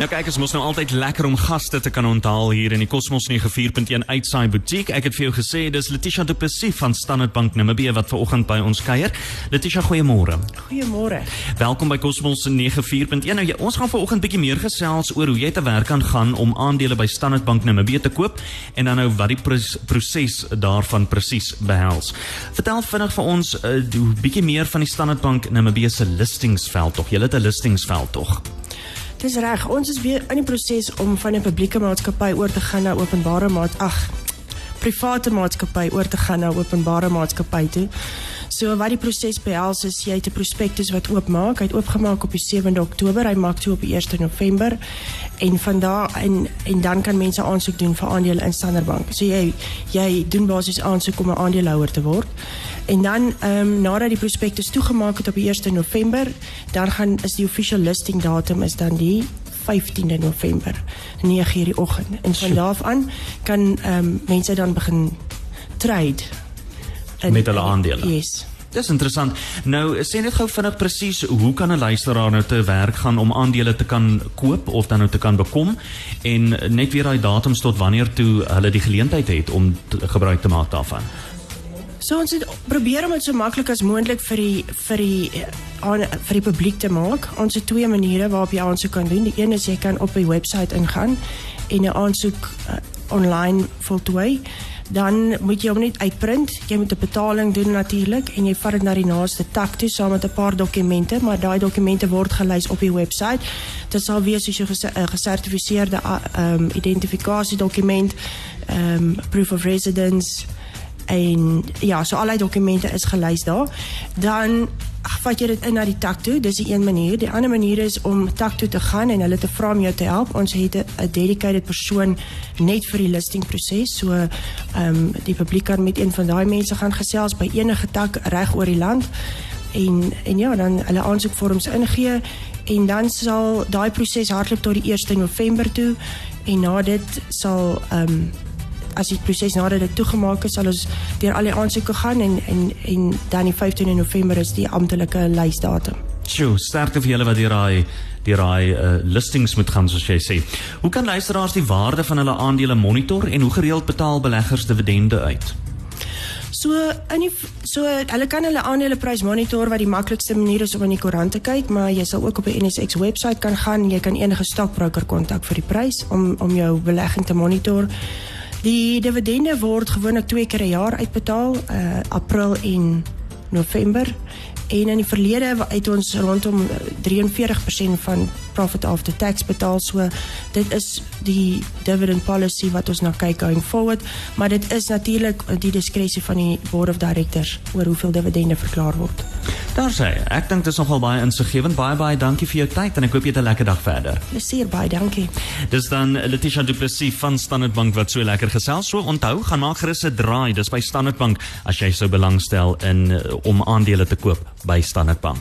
Nou kyk, ons mos nou altyd lekker om gaste te kan onthaal hier in die Cosmos 94.1 Uitsaai Boutique. Ek het vir jou gesê dis Letitia Du Plessis van Standard Bank Namibia wat vanoggend by ons kuier. Letitia, goeiemôre. Goeiemôre. Welkom by Cosmos 94.1. Nou ja, ons gaan vanoggend bietjie meer gesels oor hoe jy te werk kan gaan om aandele by Standard Bank Namibia te koop en dan nou wat die proses daarvan presies behels. Vertel vinnig vir ons 'n uh, bietjie meer van die Standard Bank Namibia se listingsveld tog. Jy het 'n listingsveld tog. Dis reg. Ons is weer in die proses om van 'n publieke maatskappy oor te gaan na openbare maat. Ag, private maatskappy oor te gaan na openbare maatskappy toe. So wat die proses behels is jy het 'n prospektus wat oopmaak. Hy het oopgemaak op die 7de Oktober. Hy maak toe op die 1 November en van daar en en dan kan mense aansoek doen vir aandele in Standard Bank. So jy jy doen basies aansoek om 'n aandeelhouer te word. En dan ehm um, nadat die prospektus toegemaak het op die 1 November, dan gaan is die official listing datum is dan die 15de November 9:00 die oggend. En van daar af aan kan ehm um, mense dan begin trade in, met hulle aandele. Yes. Dis interessant. Nou sê net gou vinnig presies hoe kan 'n luisteraar nou te werk gaan om aandele te kan koop of dan nou te kan bekom en net weer daai datums tot wanneer toe hulle die geleentheid het om gebruik te maak daarvan. So ons het probeer om dit so maklik as moontlik vir die vir die eh, aan vir die publiek te maak. Ons het twee maniere waarop jy aansoek kan doen. Die een is jy kan op die webwerf ingaan en 'n aansoek uh, online voltooi. Dan moet jy hom net uitprint. Jy moet 'n betaling doen natuurlik en jy vat dit na die naaste tak toe saam met 'n paar dokumente, maar daai dokumente word gelys op die webwerf. Dit sal wees soos 'n gesertifiseerde ehm um, identifikasiedokument, ehm um, proof of residence en ja, so al die dokumente is gelys daar. Dan vat jy dit in na die tak toe. Dis die een manier. Die ander manier is om tak toe te gaan en hulle te vra om jou te help. Ons het 'n dedicated persoon net vir die listing proses. So ehm um, die publiek kan met een van daai mense gaan gesels by enige tak reg oor die land. En en ja, dan hulle aansoekvorms ingee en dan sal daai proses hardloop tot die 1 November toe en na dit sal ehm um, as die proses nadat dit toegemaak is, sal ons deur al die aansoeke gaan en en en dan die 15 November is die amptelike lysdatum. Sjoe, sterkte vir julle wat hier raai die raai uh, listings moet gaan soos jy sê. Hoe kan luisteraars die waarde van hulle aandele monitor en hoe gereeld betaal beleggers dividende uit? So in die so hulle kan hulle aandeleprys monitor wat die maklikste manier is om in die koerant te kyk, maar jy sal ook op die NSX webwerf kan gaan. Jy kan enige stokbroker kontak vir die prys om om jou belegging te monitor. Die dividende word gewoonlik twee keer 'n jaar uitbetaal, uh April en November. En in die verlede het ons rondom 43% van profit after tax betaal. So dit is die dividend policy wat ons na kyk going forward, maar dit is natuurlik die diskresie van die board of directors oor hoeveel dividende verklaar word. Daar sê, ek dink dit is nogal baie insiggewend. Baie baie dankie vir jou tyd en ek hoop jy het 'n lekker dag verder. Plesier baie dankie. Dis dan Letitia Du Plessis van Standard Bank wat so lekker gesels. So onthou, gaan maak gerus 'n draai. Dis by Standard Bank as jy sou belangstel in uh, om aandele te koop by Standard Bank.